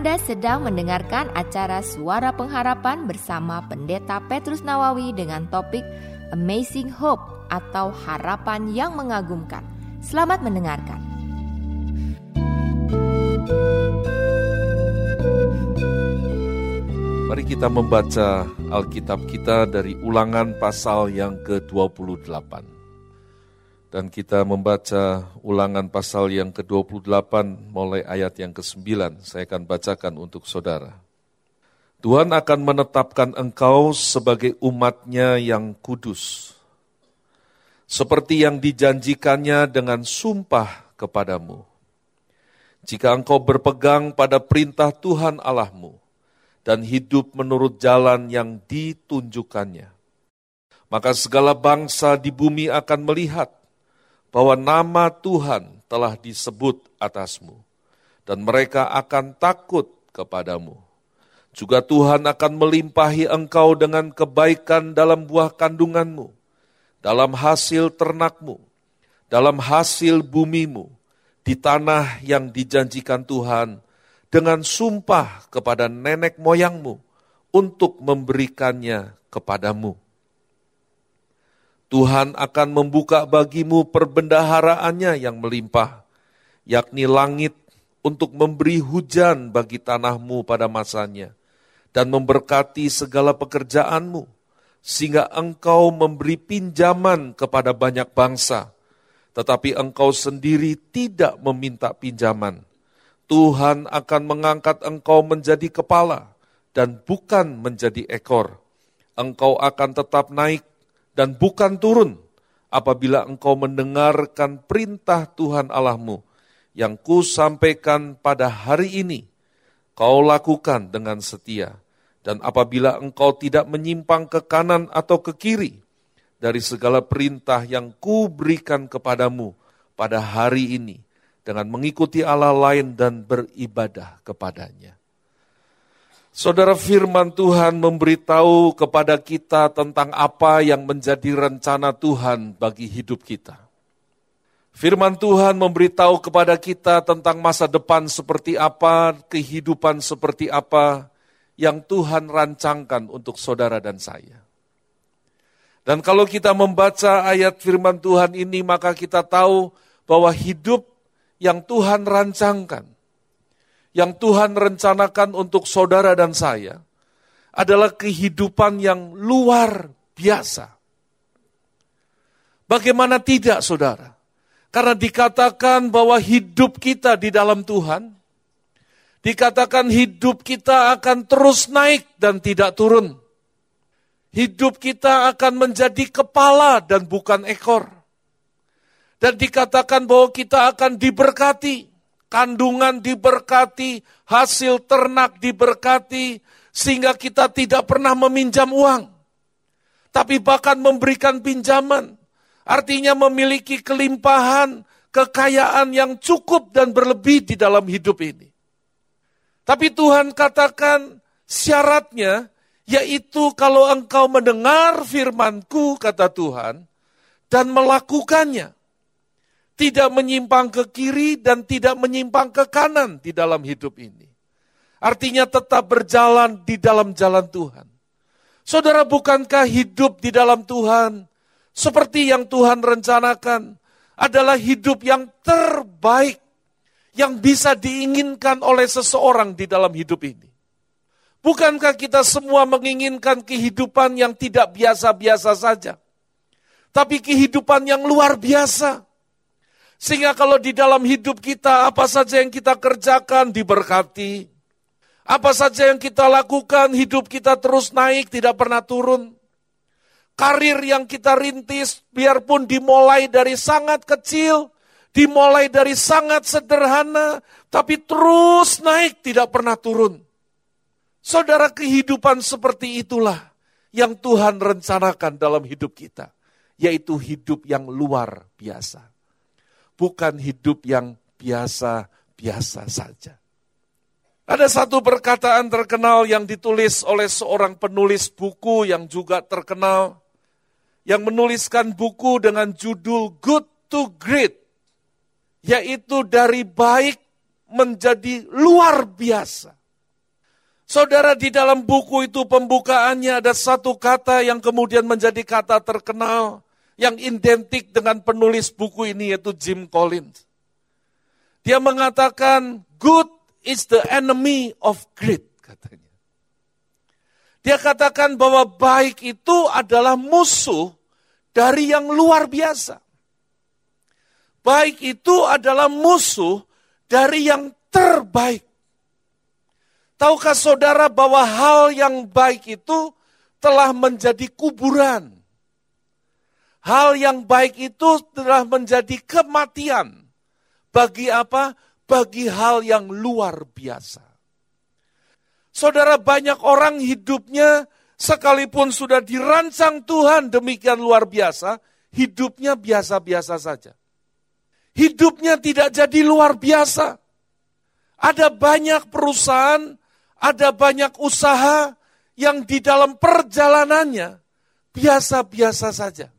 Anda sedang mendengarkan acara Suara Pengharapan bersama Pendeta Petrus Nawawi dengan topik Amazing Hope atau Harapan yang Mengagumkan. Selamat mendengarkan. Mari kita membaca Alkitab kita dari ulangan pasal yang ke-28. Dan kita membaca ulangan pasal yang ke-28 mulai ayat yang ke-9. Saya akan bacakan untuk saudara. Tuhan akan menetapkan engkau sebagai umatnya yang kudus. Seperti yang dijanjikannya dengan sumpah kepadamu. Jika engkau berpegang pada perintah Tuhan Allahmu, dan hidup menurut jalan yang ditunjukkannya. Maka segala bangsa di bumi akan melihat bahwa nama Tuhan telah disebut atasmu, dan mereka akan takut kepadamu. Juga Tuhan akan melimpahi engkau dengan kebaikan dalam buah kandunganmu, dalam hasil ternakmu, dalam hasil bumimu, di tanah yang dijanjikan Tuhan, dengan sumpah kepada nenek moyangmu untuk memberikannya kepadamu. Tuhan akan membuka bagimu perbendaharaannya yang melimpah, yakni langit untuk memberi hujan bagi tanahmu pada masanya, dan memberkati segala pekerjaanmu, sehingga engkau memberi pinjaman kepada banyak bangsa, tetapi engkau sendiri tidak meminta pinjaman Tuhan akan mengangkat engkau menjadi kepala dan bukan menjadi ekor. Engkau akan tetap naik dan bukan turun apabila engkau mendengarkan perintah Tuhan Allahmu yang ku sampaikan pada hari ini. Kau lakukan dengan setia. Dan apabila engkau tidak menyimpang ke kanan atau ke kiri dari segala perintah yang ku berikan kepadamu pada hari ini, dengan mengikuti Allah lain dan beribadah kepadanya. Saudara firman Tuhan memberitahu kepada kita tentang apa yang menjadi rencana Tuhan bagi hidup kita. Firman Tuhan memberitahu kepada kita tentang masa depan seperti apa, kehidupan seperti apa yang Tuhan rancangkan untuk saudara dan saya. Dan kalau kita membaca ayat firman Tuhan ini, maka kita tahu bahwa hidup yang Tuhan rancangkan, yang Tuhan rencanakan untuk saudara dan saya, adalah kehidupan yang luar biasa. Bagaimana tidak, saudara? Karena dikatakan bahwa hidup kita di dalam Tuhan, dikatakan hidup kita akan terus naik dan tidak turun. Hidup kita akan menjadi kepala dan bukan ekor. Dan dikatakan bahwa kita akan diberkati, kandungan diberkati, hasil ternak diberkati, sehingga kita tidak pernah meminjam uang. Tapi bahkan memberikan pinjaman, artinya memiliki kelimpahan, kekayaan yang cukup dan berlebih di dalam hidup ini. Tapi Tuhan katakan syaratnya, yaitu kalau engkau mendengar firmanku, kata Tuhan, dan melakukannya tidak menyimpang ke kiri dan tidak menyimpang ke kanan di dalam hidup ini. Artinya tetap berjalan di dalam jalan Tuhan. Saudara, bukankah hidup di dalam Tuhan seperti yang Tuhan rencanakan adalah hidup yang terbaik yang bisa diinginkan oleh seseorang di dalam hidup ini? Bukankah kita semua menginginkan kehidupan yang tidak biasa-biasa saja, tapi kehidupan yang luar biasa? Sehingga kalau di dalam hidup kita apa saja yang kita kerjakan diberkati. Apa saja yang kita lakukan hidup kita terus naik tidak pernah turun. Karir yang kita rintis biarpun dimulai dari sangat kecil, dimulai dari sangat sederhana, tapi terus naik tidak pernah turun. Saudara kehidupan seperti itulah yang Tuhan rencanakan dalam hidup kita, yaitu hidup yang luar biasa bukan hidup yang biasa-biasa saja. Ada satu perkataan terkenal yang ditulis oleh seorang penulis buku yang juga terkenal, yang menuliskan buku dengan judul Good to Great, yaitu dari baik menjadi luar biasa. Saudara di dalam buku itu pembukaannya ada satu kata yang kemudian menjadi kata terkenal yang identik dengan penulis buku ini yaitu Jim Collins. Dia mengatakan good is the enemy of great katanya. Dia katakan bahwa baik itu adalah musuh dari yang luar biasa. Baik itu adalah musuh dari yang terbaik. Tahukah saudara bahwa hal yang baik itu telah menjadi kuburan? Hal yang baik itu telah menjadi kematian. Bagi apa? Bagi hal yang luar biasa. Saudara banyak orang hidupnya sekalipun sudah dirancang Tuhan demikian luar biasa, hidupnya biasa-biasa saja. Hidupnya tidak jadi luar biasa. Ada banyak perusahaan ada banyak usaha yang di dalam perjalanannya biasa-biasa saja.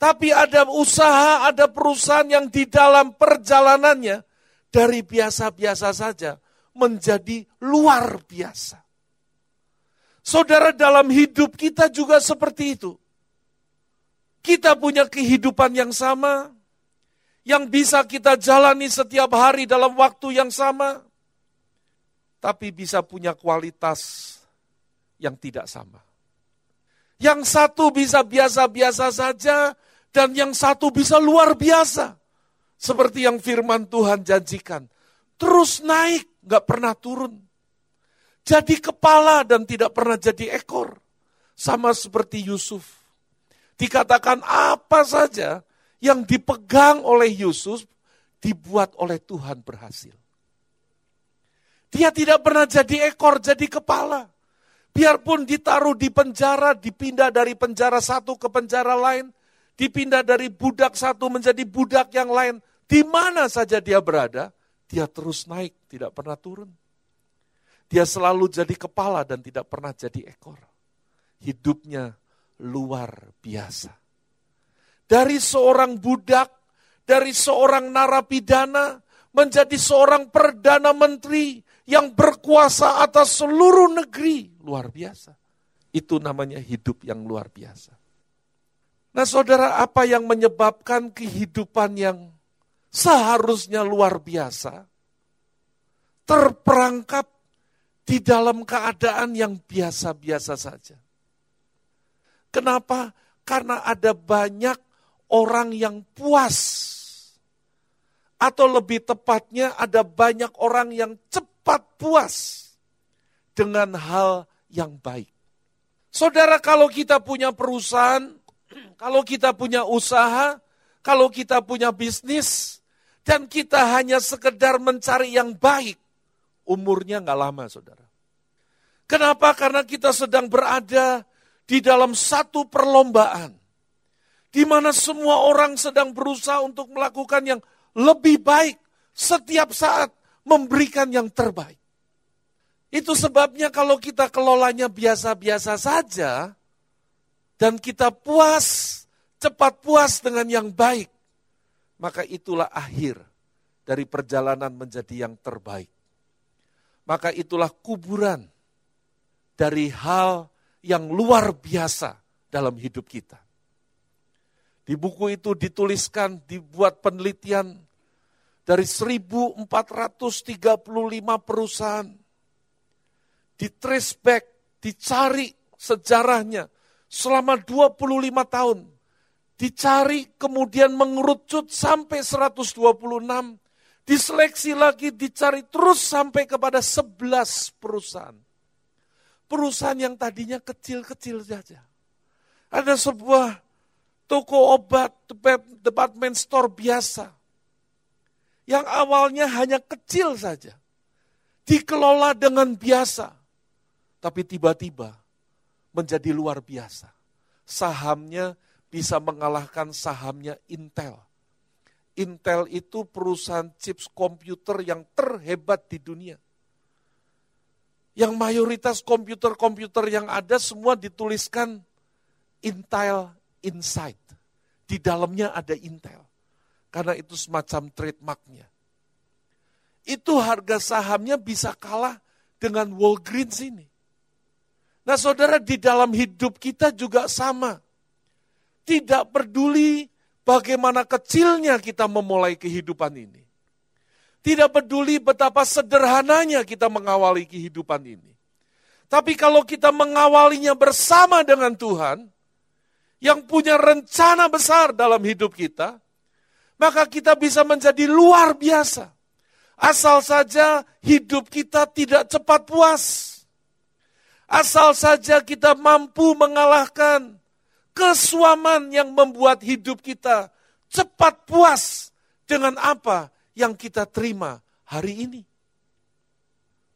Tapi ada usaha, ada perusahaan yang di dalam perjalanannya dari biasa-biasa saja menjadi luar biasa. Saudara dalam hidup kita juga seperti itu. Kita punya kehidupan yang sama, yang bisa kita jalani setiap hari dalam waktu yang sama tapi bisa punya kualitas yang tidak sama. Yang satu bisa biasa-biasa saja, dan yang satu bisa luar biasa. Seperti yang firman Tuhan janjikan. Terus naik, gak pernah turun. Jadi kepala dan tidak pernah jadi ekor. Sama seperti Yusuf. Dikatakan apa saja yang dipegang oleh Yusuf, dibuat oleh Tuhan berhasil. Dia tidak pernah jadi ekor, jadi kepala. Biarpun ditaruh di penjara, dipindah dari penjara satu ke penjara lain, dipindah dari budak satu menjadi budak yang lain, di mana saja dia berada, dia terus naik, tidak pernah turun. Dia selalu jadi kepala dan tidak pernah jadi ekor. Hidupnya luar biasa. Dari seorang budak, dari seorang narapidana, menjadi seorang perdana menteri, yang berkuasa atas seluruh negeri. Luar biasa. Itu namanya hidup yang luar biasa. Nah saudara, apa yang menyebabkan kehidupan yang seharusnya luar biasa, terperangkap di dalam keadaan yang biasa-biasa saja. Kenapa? Karena ada banyak orang yang puas. Atau lebih tepatnya ada banyak orang yang cepat puas dengan hal yang baik. Saudara, kalau kita punya perusahaan, kalau kita punya usaha, kalau kita punya bisnis, dan kita hanya sekedar mencari yang baik, umurnya nggak lama, saudara. Kenapa? Karena kita sedang berada di dalam satu perlombaan, di mana semua orang sedang berusaha untuk melakukan yang lebih baik setiap saat memberikan yang terbaik. Itu sebabnya kalau kita kelolanya biasa-biasa saja, dan kita puas, cepat puas dengan yang baik, maka itulah akhir dari perjalanan menjadi yang terbaik. Maka itulah kuburan dari hal yang luar biasa dalam hidup kita. Di buku itu dituliskan, dibuat penelitian dari 1435 perusahaan. Di trace dicari sejarahnya selama 25 tahun. Dicari kemudian mengerucut sampai 126. Diseleksi lagi, dicari terus sampai kepada 11 perusahaan. Perusahaan yang tadinya kecil-kecil saja. Ada sebuah toko obat, department store biasa yang awalnya hanya kecil saja, dikelola dengan biasa, tapi tiba-tiba menjadi luar biasa. Sahamnya bisa mengalahkan sahamnya Intel. Intel itu perusahaan chips komputer yang terhebat di dunia. Yang mayoritas komputer-komputer yang ada semua dituliskan Intel Inside. Di dalamnya ada Intel. Karena itu semacam trademarknya. Itu harga sahamnya bisa kalah dengan Walgreens ini. Nah saudara di dalam hidup kita juga sama. Tidak peduli bagaimana kecilnya kita memulai kehidupan ini. Tidak peduli betapa sederhananya kita mengawali kehidupan ini. Tapi kalau kita mengawalinya bersama dengan Tuhan, yang punya rencana besar dalam hidup kita, maka kita bisa menjadi luar biasa. Asal saja hidup kita tidak cepat puas. Asal saja kita mampu mengalahkan kesuaman yang membuat hidup kita cepat puas dengan apa yang kita terima hari ini.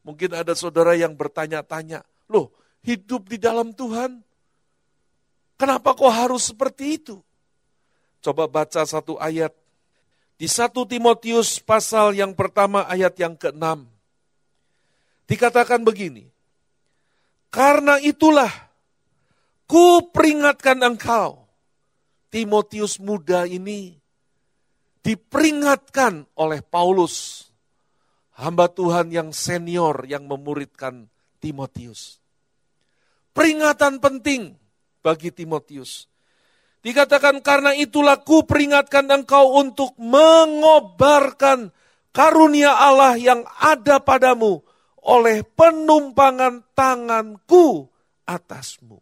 Mungkin ada saudara yang bertanya-tanya, loh hidup di dalam Tuhan, kenapa kok harus seperti itu? Coba baca satu ayat di 1 Timotius pasal yang pertama ayat yang ke-6. Dikatakan begini, Karena itulah ku peringatkan engkau, Timotius muda ini, diperingatkan oleh Paulus, hamba Tuhan yang senior yang memuridkan Timotius. Peringatan penting bagi Timotius. Dikatakan karena itulah ku peringatkan engkau untuk mengobarkan karunia Allah yang ada padamu oleh penumpangan tanganku atasmu.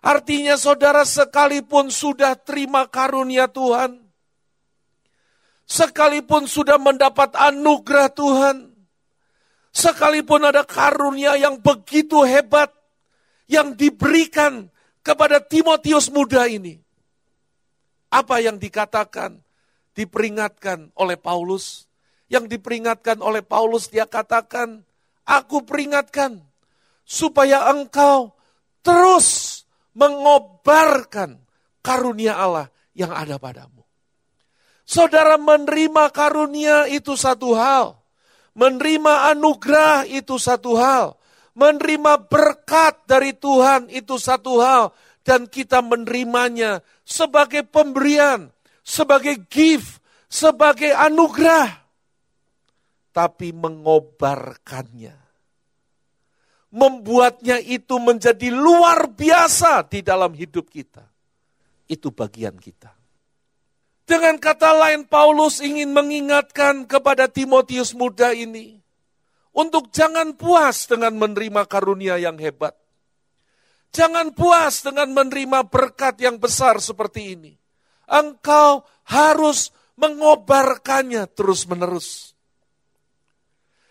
Artinya saudara sekalipun sudah terima karunia Tuhan, sekalipun sudah mendapat anugerah Tuhan, sekalipun ada karunia yang begitu hebat yang diberikan kepada Timotius muda ini. Apa yang dikatakan, diperingatkan oleh Paulus. Yang diperingatkan oleh Paulus dia katakan, aku peringatkan supaya engkau terus mengobarkan karunia Allah yang ada padamu. Saudara menerima karunia itu satu hal. Menerima anugerah itu satu hal. Menerima berkat dari Tuhan itu satu hal. Dan kita menerimanya sebagai pemberian, sebagai gift, sebagai anugerah. Tapi mengobarkannya. Membuatnya itu menjadi luar biasa di dalam hidup kita. Itu bagian kita. Dengan kata lain, Paulus ingin mengingatkan kepada Timotius muda ini untuk jangan puas dengan menerima karunia yang hebat. Jangan puas dengan menerima berkat yang besar seperti ini. Engkau harus mengobarkannya terus-menerus.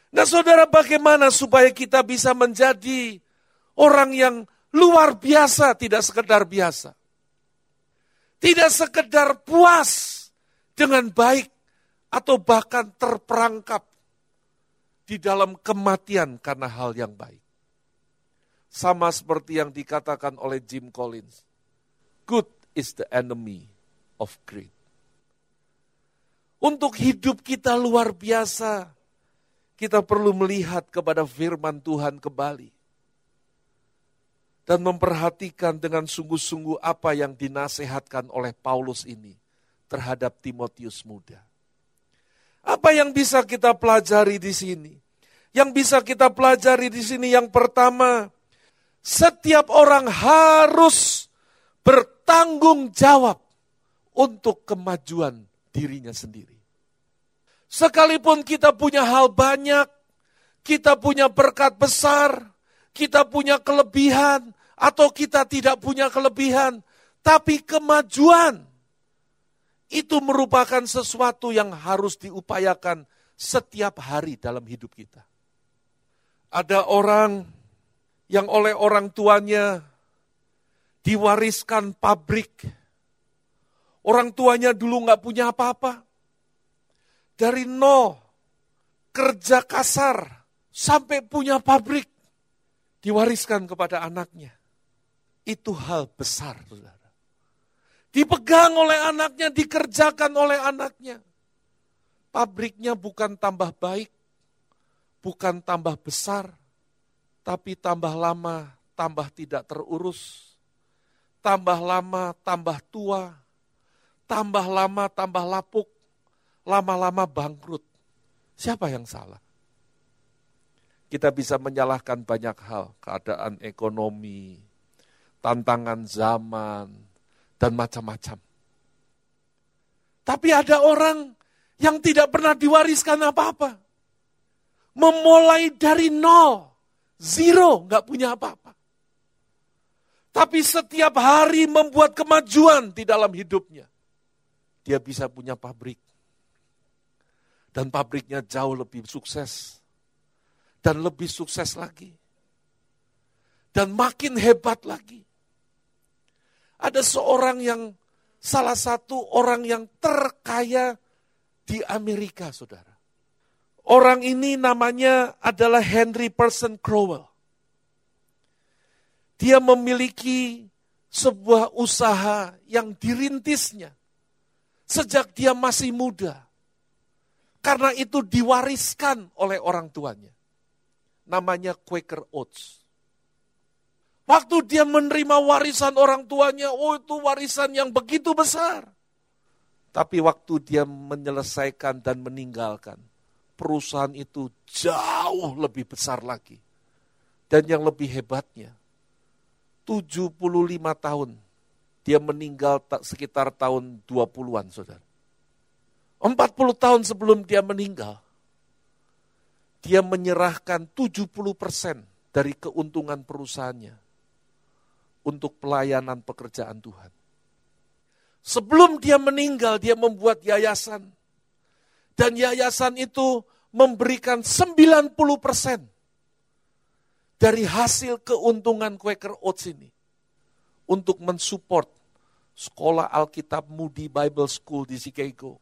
Nah, saudara, bagaimana supaya kita bisa menjadi orang yang luar biasa, tidak sekedar biasa? Tidak sekedar puas dengan baik atau bahkan terperangkap di dalam kematian karena hal yang baik. Sama seperti yang dikatakan oleh Jim Collins. Good is the enemy of great. Untuk hidup kita luar biasa, kita perlu melihat kepada firman Tuhan kembali dan memperhatikan dengan sungguh-sungguh apa yang dinasehatkan oleh Paulus ini terhadap Timotius muda. Apa yang bisa kita pelajari di sini? Yang bisa kita pelajari di sini yang pertama, setiap orang harus bertanggung jawab untuk kemajuan dirinya sendiri. Sekalipun kita punya hal banyak, kita punya berkat besar, kita punya kelebihan, atau kita tidak punya kelebihan, tapi kemajuan itu merupakan sesuatu yang harus diupayakan setiap hari dalam hidup kita. Ada orang yang oleh orang tuanya diwariskan pabrik. Orang tuanya dulu nggak punya apa-apa. Dari nol, kerja kasar, sampai punya pabrik. Diwariskan kepada anaknya. Itu hal besar. Dipegang oleh anaknya, dikerjakan oleh anaknya. Pabriknya bukan tambah baik, bukan tambah besar, tapi tambah lama, tambah tidak terurus. Tambah lama, tambah tua. Tambah lama, tambah lapuk. Lama-lama bangkrut. Siapa yang salah? Kita bisa menyalahkan banyak hal, keadaan ekonomi, tantangan zaman, dan macam-macam. Tapi ada orang yang tidak pernah diwariskan apa-apa. Memulai dari nol, zero, nggak punya apa-apa. Tapi setiap hari membuat kemajuan di dalam hidupnya. Dia bisa punya pabrik. Dan pabriknya jauh lebih sukses. Dan lebih sukses lagi. Dan makin hebat lagi. Ada seorang yang, salah satu orang yang terkaya di Amerika, saudara. Orang ini namanya adalah Henry Person Crowell. Dia memiliki sebuah usaha yang dirintisnya sejak dia masih muda. Karena itu diwariskan oleh orang tuanya. Namanya Quaker Oats. Waktu dia menerima warisan orang tuanya, oh itu warisan yang begitu besar. Tapi waktu dia menyelesaikan dan meninggalkan, perusahaan itu jauh lebih besar lagi. Dan yang lebih hebatnya, 75 tahun. Dia meninggal sekitar tahun 20-an, saudara. 40 tahun sebelum dia meninggal, dia menyerahkan 70 persen dari keuntungan perusahaannya untuk pelayanan pekerjaan Tuhan. Sebelum dia meninggal, dia membuat yayasan. Dan yayasan itu memberikan 90 persen dari hasil keuntungan Quaker Oats ini untuk mensupport sekolah Alkitab Moody Bible School di Chicago,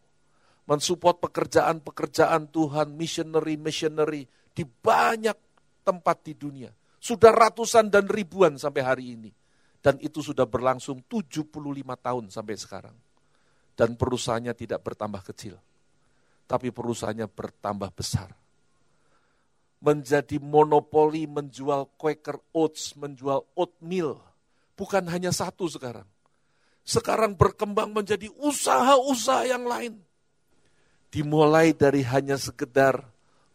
mensupport pekerjaan-pekerjaan Tuhan, missionary-missionary di banyak tempat di dunia. Sudah ratusan dan ribuan sampai hari ini. Dan itu sudah berlangsung 75 tahun sampai sekarang. Dan perusahaannya tidak bertambah kecil. Tapi perusahaannya bertambah besar menjadi monopoli menjual Quaker Oats, menjual oatmeal. Bukan hanya satu sekarang. Sekarang berkembang menjadi usaha-usaha yang lain. Dimulai dari hanya sekedar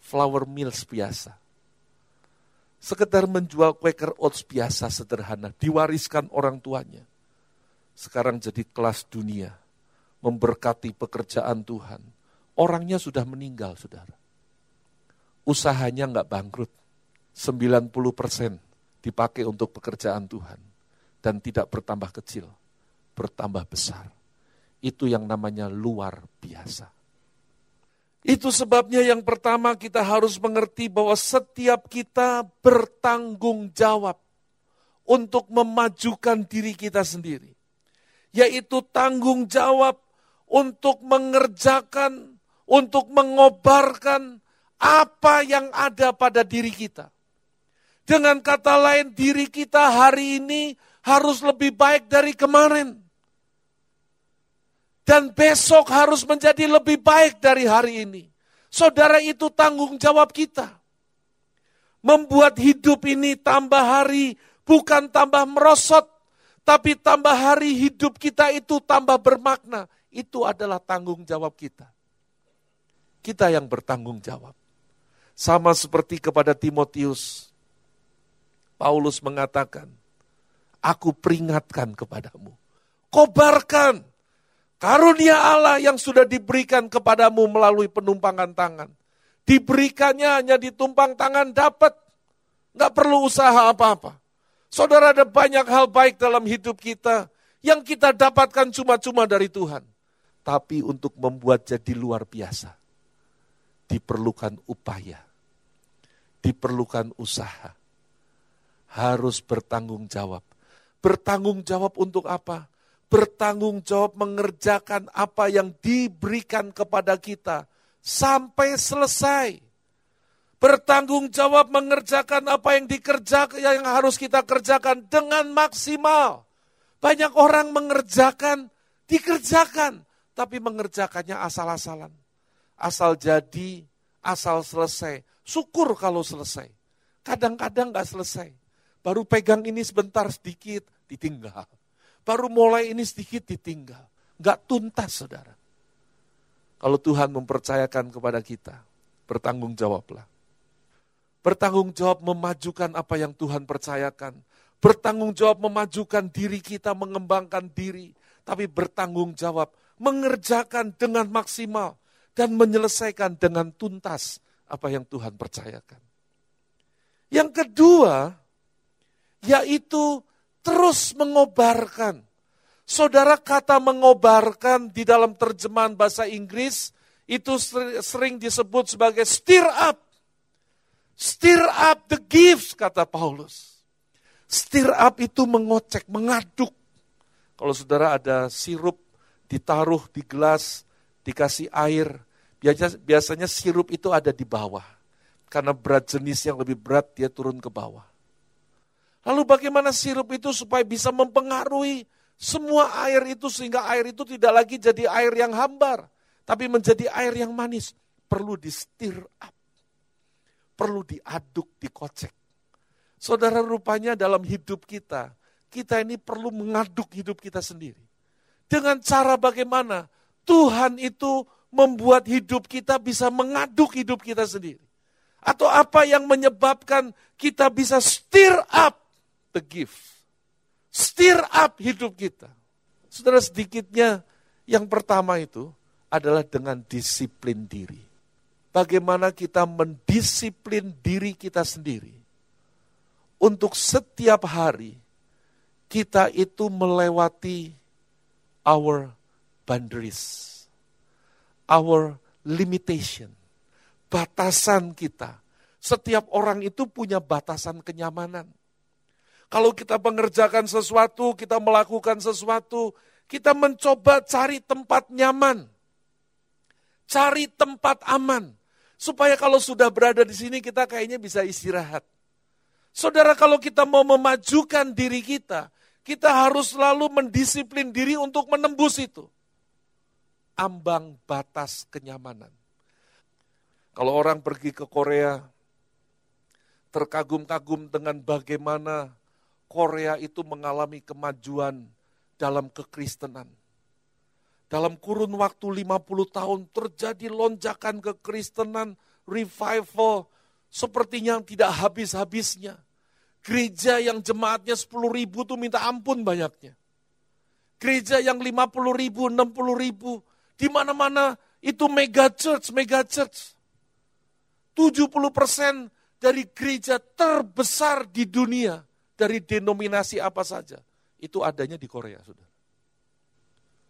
flour mills biasa. Sekedar menjual Quaker Oats biasa sederhana, diwariskan orang tuanya. Sekarang jadi kelas dunia, memberkati pekerjaan Tuhan. Orangnya sudah meninggal, saudara usahanya nggak bangkrut. 90 persen dipakai untuk pekerjaan Tuhan. Dan tidak bertambah kecil, bertambah besar. Itu yang namanya luar biasa. Itu sebabnya yang pertama kita harus mengerti bahwa setiap kita bertanggung jawab untuk memajukan diri kita sendiri. Yaitu tanggung jawab untuk mengerjakan, untuk mengobarkan, apa yang ada pada diri kita. Dengan kata lain, diri kita hari ini harus lebih baik dari kemarin. Dan besok harus menjadi lebih baik dari hari ini. Saudara itu tanggung jawab kita. Membuat hidup ini tambah hari, bukan tambah merosot, tapi tambah hari hidup kita itu tambah bermakna. Itu adalah tanggung jawab kita. Kita yang bertanggung jawab. Sama seperti kepada Timotius, Paulus mengatakan, aku peringatkan kepadamu. Kobarkan karunia Allah yang sudah diberikan kepadamu melalui penumpangan tangan. Diberikannya hanya ditumpang tangan dapat. Nggak perlu usaha apa-apa. Saudara ada banyak hal baik dalam hidup kita yang kita dapatkan cuma-cuma dari Tuhan. Tapi untuk membuat jadi luar biasa diperlukan upaya, diperlukan usaha, harus bertanggung jawab. Bertanggung jawab untuk apa? Bertanggung jawab mengerjakan apa yang diberikan kepada kita sampai selesai. Bertanggung jawab mengerjakan apa yang dikerjakan yang harus kita kerjakan dengan maksimal. Banyak orang mengerjakan, dikerjakan, tapi mengerjakannya asal-asalan asal jadi, asal selesai. Syukur kalau selesai. Kadang-kadang nggak selesai. Baru pegang ini sebentar sedikit, ditinggal. Baru mulai ini sedikit, ditinggal. Nggak tuntas, saudara. Kalau Tuhan mempercayakan kepada kita, bertanggung jawablah. Bertanggung jawab memajukan apa yang Tuhan percayakan. Bertanggung jawab memajukan diri kita, mengembangkan diri. Tapi bertanggung jawab mengerjakan dengan maksimal dan menyelesaikan dengan tuntas apa yang Tuhan percayakan. Yang kedua, yaitu terus mengobarkan. Saudara kata mengobarkan di dalam terjemahan bahasa Inggris itu sering disebut sebagai stir up. Stir up the gifts, kata Paulus. Stir up itu mengocek, mengaduk. Kalau saudara ada sirup ditaruh di gelas, dikasih air, biasanya sirup itu ada di bawah. Karena berat jenis yang lebih berat, dia turun ke bawah. Lalu bagaimana sirup itu supaya bisa mempengaruhi semua air itu sehingga air itu tidak lagi jadi air yang hambar, tapi menjadi air yang manis. Perlu di stir up. Perlu diaduk, dikocek. Saudara rupanya dalam hidup kita, kita ini perlu mengaduk hidup kita sendiri. Dengan cara bagaimana Tuhan itu membuat hidup kita bisa mengaduk hidup kita sendiri. Atau apa yang menyebabkan kita bisa stir up the gift stir up hidup kita. Saudara sedikitnya yang pertama itu adalah dengan disiplin diri. Bagaimana kita mendisiplin diri kita sendiri. Untuk setiap hari kita itu melewati our boundaries. Our limitation. Batasan kita. Setiap orang itu punya batasan kenyamanan kalau kita mengerjakan sesuatu, kita melakukan sesuatu, kita mencoba cari tempat nyaman. Cari tempat aman. Supaya kalau sudah berada di sini kita kayaknya bisa istirahat. Saudara kalau kita mau memajukan diri kita, kita harus selalu mendisiplin diri untuk menembus itu. Ambang batas kenyamanan. Kalau orang pergi ke Korea, terkagum-kagum dengan bagaimana Korea itu mengalami kemajuan dalam kekristenan. Dalam kurun waktu 50 tahun terjadi lonjakan kekristenan, revival, sepertinya yang tidak habis-habisnya. Gereja yang jemaatnya 10 ribu tuh minta ampun banyaknya. Gereja yang 50 ribu, 60 ribu, di mana-mana itu mega church, mega church. 70 persen dari gereja terbesar di dunia dari denominasi apa saja, itu adanya di Korea, sudah.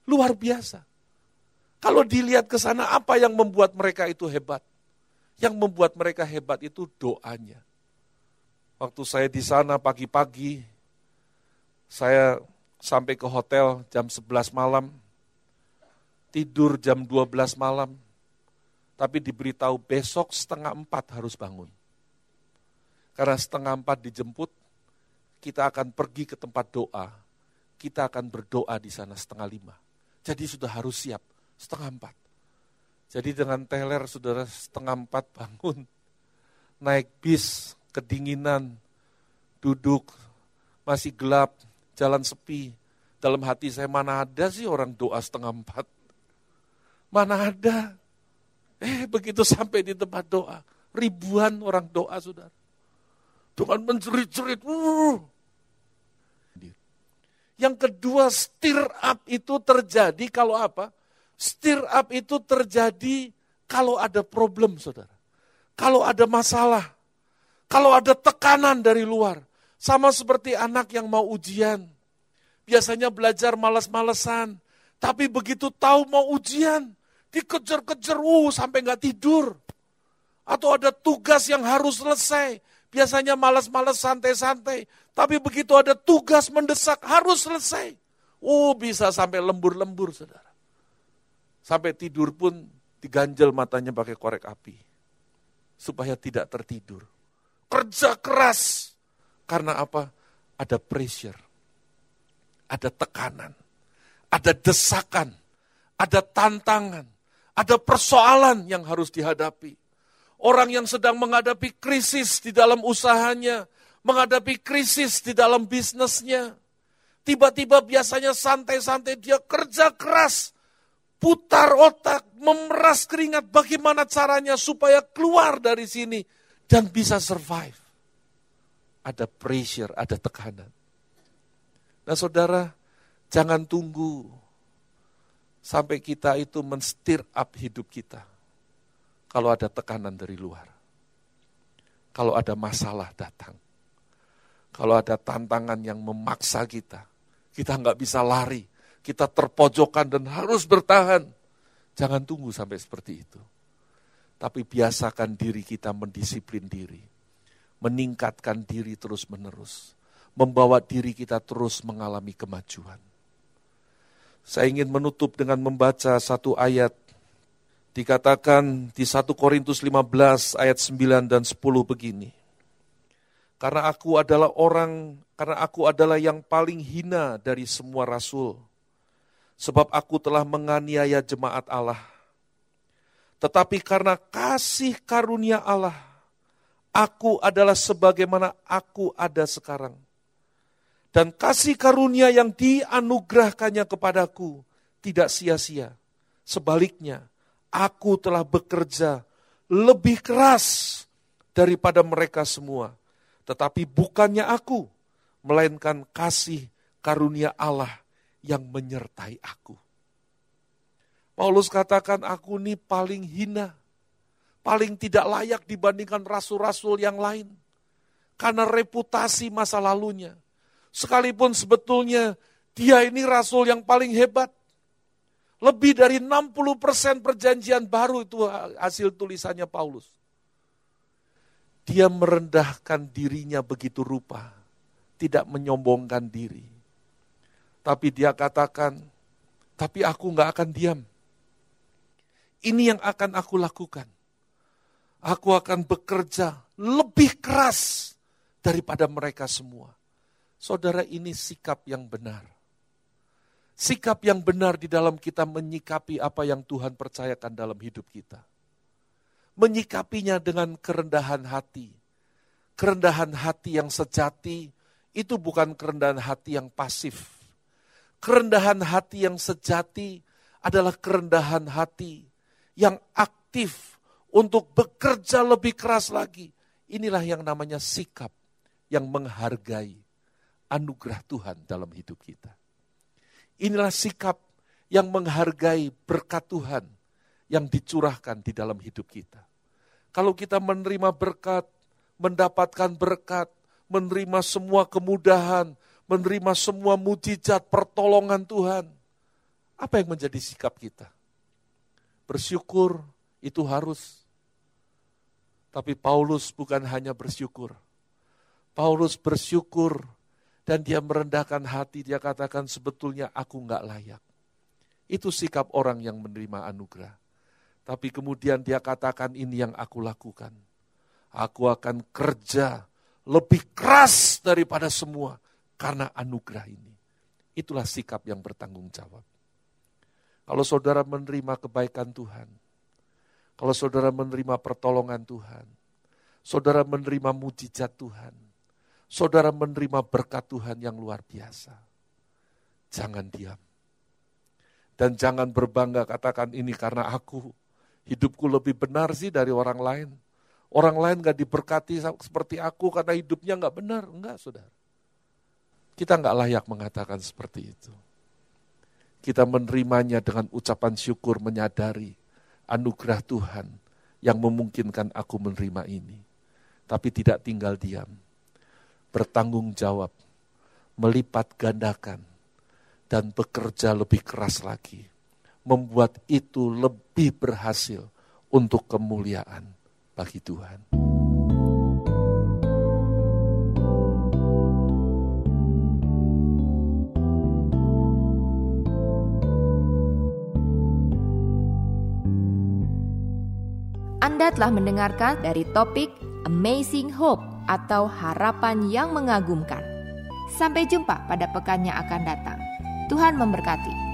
Luar biasa. Kalau dilihat ke sana, apa yang membuat mereka itu hebat? Yang membuat mereka hebat itu doanya. Waktu saya di sana pagi-pagi, saya sampai ke hotel jam 11 malam, tidur jam 12 malam, tapi diberitahu besok setengah empat harus bangun. Karena setengah empat dijemput, kita akan pergi ke tempat doa. Kita akan berdoa di sana setengah lima. Jadi sudah harus siap setengah empat. Jadi dengan teler saudara setengah empat bangun. Naik bis, kedinginan, duduk, masih gelap, jalan sepi. Dalam hati saya mana ada sih orang doa setengah empat. Mana ada. Eh begitu sampai di tempat doa, ribuan orang doa saudara. Tuhan menjerit-jerit, uh, yang kedua, stir up itu terjadi kalau apa? Stir up itu terjadi kalau ada problem, saudara. Kalau ada masalah. Kalau ada tekanan dari luar. Sama seperti anak yang mau ujian. Biasanya belajar malas-malesan. Tapi begitu tahu mau ujian, dikejar-kejar, uh, sampai nggak tidur. Atau ada tugas yang harus selesai, Biasanya malas-malas santai-santai. Tapi begitu ada tugas mendesak harus selesai. Oh bisa sampai lembur-lembur saudara. Sampai tidur pun diganjel matanya pakai korek api. Supaya tidak tertidur. Kerja keras. Karena apa? Ada pressure. Ada tekanan. Ada desakan. Ada tantangan. Ada persoalan yang harus dihadapi Orang yang sedang menghadapi krisis di dalam usahanya, menghadapi krisis di dalam bisnisnya. Tiba-tiba biasanya santai-santai dia kerja keras, putar otak, memeras keringat bagaimana caranya supaya keluar dari sini. dan bisa survive. Ada pressure, ada tekanan. Nah saudara, jangan tunggu sampai kita itu menstir up hidup kita. Kalau ada tekanan dari luar. Kalau ada masalah datang. Kalau ada tantangan yang memaksa kita. Kita nggak bisa lari. Kita terpojokan dan harus bertahan. Jangan tunggu sampai seperti itu. Tapi biasakan diri kita mendisiplin diri. Meningkatkan diri terus menerus. Membawa diri kita terus mengalami kemajuan. Saya ingin menutup dengan membaca satu ayat. Dikatakan di 1 Korintus 15 ayat 9 dan 10 begini. Karena aku adalah orang, karena aku adalah yang paling hina dari semua rasul. Sebab aku telah menganiaya jemaat Allah tetapi karena kasih karunia Allah, aku adalah sebagaimana aku ada sekarang. Dan kasih karunia yang dianugerahkannya kepadaku tidak sia-sia. Sebaliknya, aku telah bekerja lebih keras daripada mereka semua. Tetapi bukannya aku, melainkan kasih karunia Allah yang menyertai aku. Paulus katakan, aku ini paling hina, paling tidak layak dibandingkan rasul-rasul yang lain. Karena reputasi masa lalunya. Sekalipun sebetulnya dia ini rasul yang paling hebat. Lebih dari 60% perjanjian baru itu hasil tulisannya Paulus. Dia merendahkan dirinya begitu rupa, tidak menyombongkan diri. Tapi dia katakan, tapi aku nggak akan diam ini yang akan aku lakukan. Aku akan bekerja lebih keras daripada mereka semua. Saudara, ini sikap yang benar. Sikap yang benar di dalam kita menyikapi apa yang Tuhan percayakan dalam hidup kita. Menyikapinya dengan kerendahan hati. Kerendahan hati yang sejati itu bukan kerendahan hati yang pasif. Kerendahan hati yang sejati adalah kerendahan hati yang aktif untuk bekerja lebih keras lagi. Inilah yang namanya sikap yang menghargai anugerah Tuhan dalam hidup kita. Inilah sikap yang menghargai berkat Tuhan yang dicurahkan di dalam hidup kita. Kalau kita menerima berkat, mendapatkan berkat, menerima semua kemudahan, menerima semua mujizat pertolongan Tuhan, apa yang menjadi sikap kita? Bersyukur itu harus. Tapi Paulus bukan hanya bersyukur. Paulus bersyukur dan dia merendahkan hati, dia katakan sebetulnya aku nggak layak. Itu sikap orang yang menerima anugerah. Tapi kemudian dia katakan ini yang aku lakukan. Aku akan kerja lebih keras daripada semua karena anugerah ini. Itulah sikap yang bertanggung jawab. Kalau saudara menerima kebaikan Tuhan, kalau saudara menerima pertolongan Tuhan, saudara menerima mujizat Tuhan, saudara menerima berkat Tuhan yang luar biasa, jangan diam. Dan jangan berbangga katakan ini karena aku, hidupku lebih benar sih dari orang lain. Orang lain gak diberkati seperti aku karena hidupnya gak benar. Enggak, saudara. Kita gak layak mengatakan seperti itu kita menerimanya dengan ucapan syukur menyadari anugerah Tuhan yang memungkinkan aku menerima ini. Tapi tidak tinggal diam. Bertanggung jawab, melipat gandakan, dan bekerja lebih keras lagi. Membuat itu lebih berhasil untuk kemuliaan bagi Tuhan. Anda telah mendengarkan dari topik Amazing Hope atau harapan yang mengagumkan. Sampai jumpa pada pekan yang akan datang. Tuhan memberkati.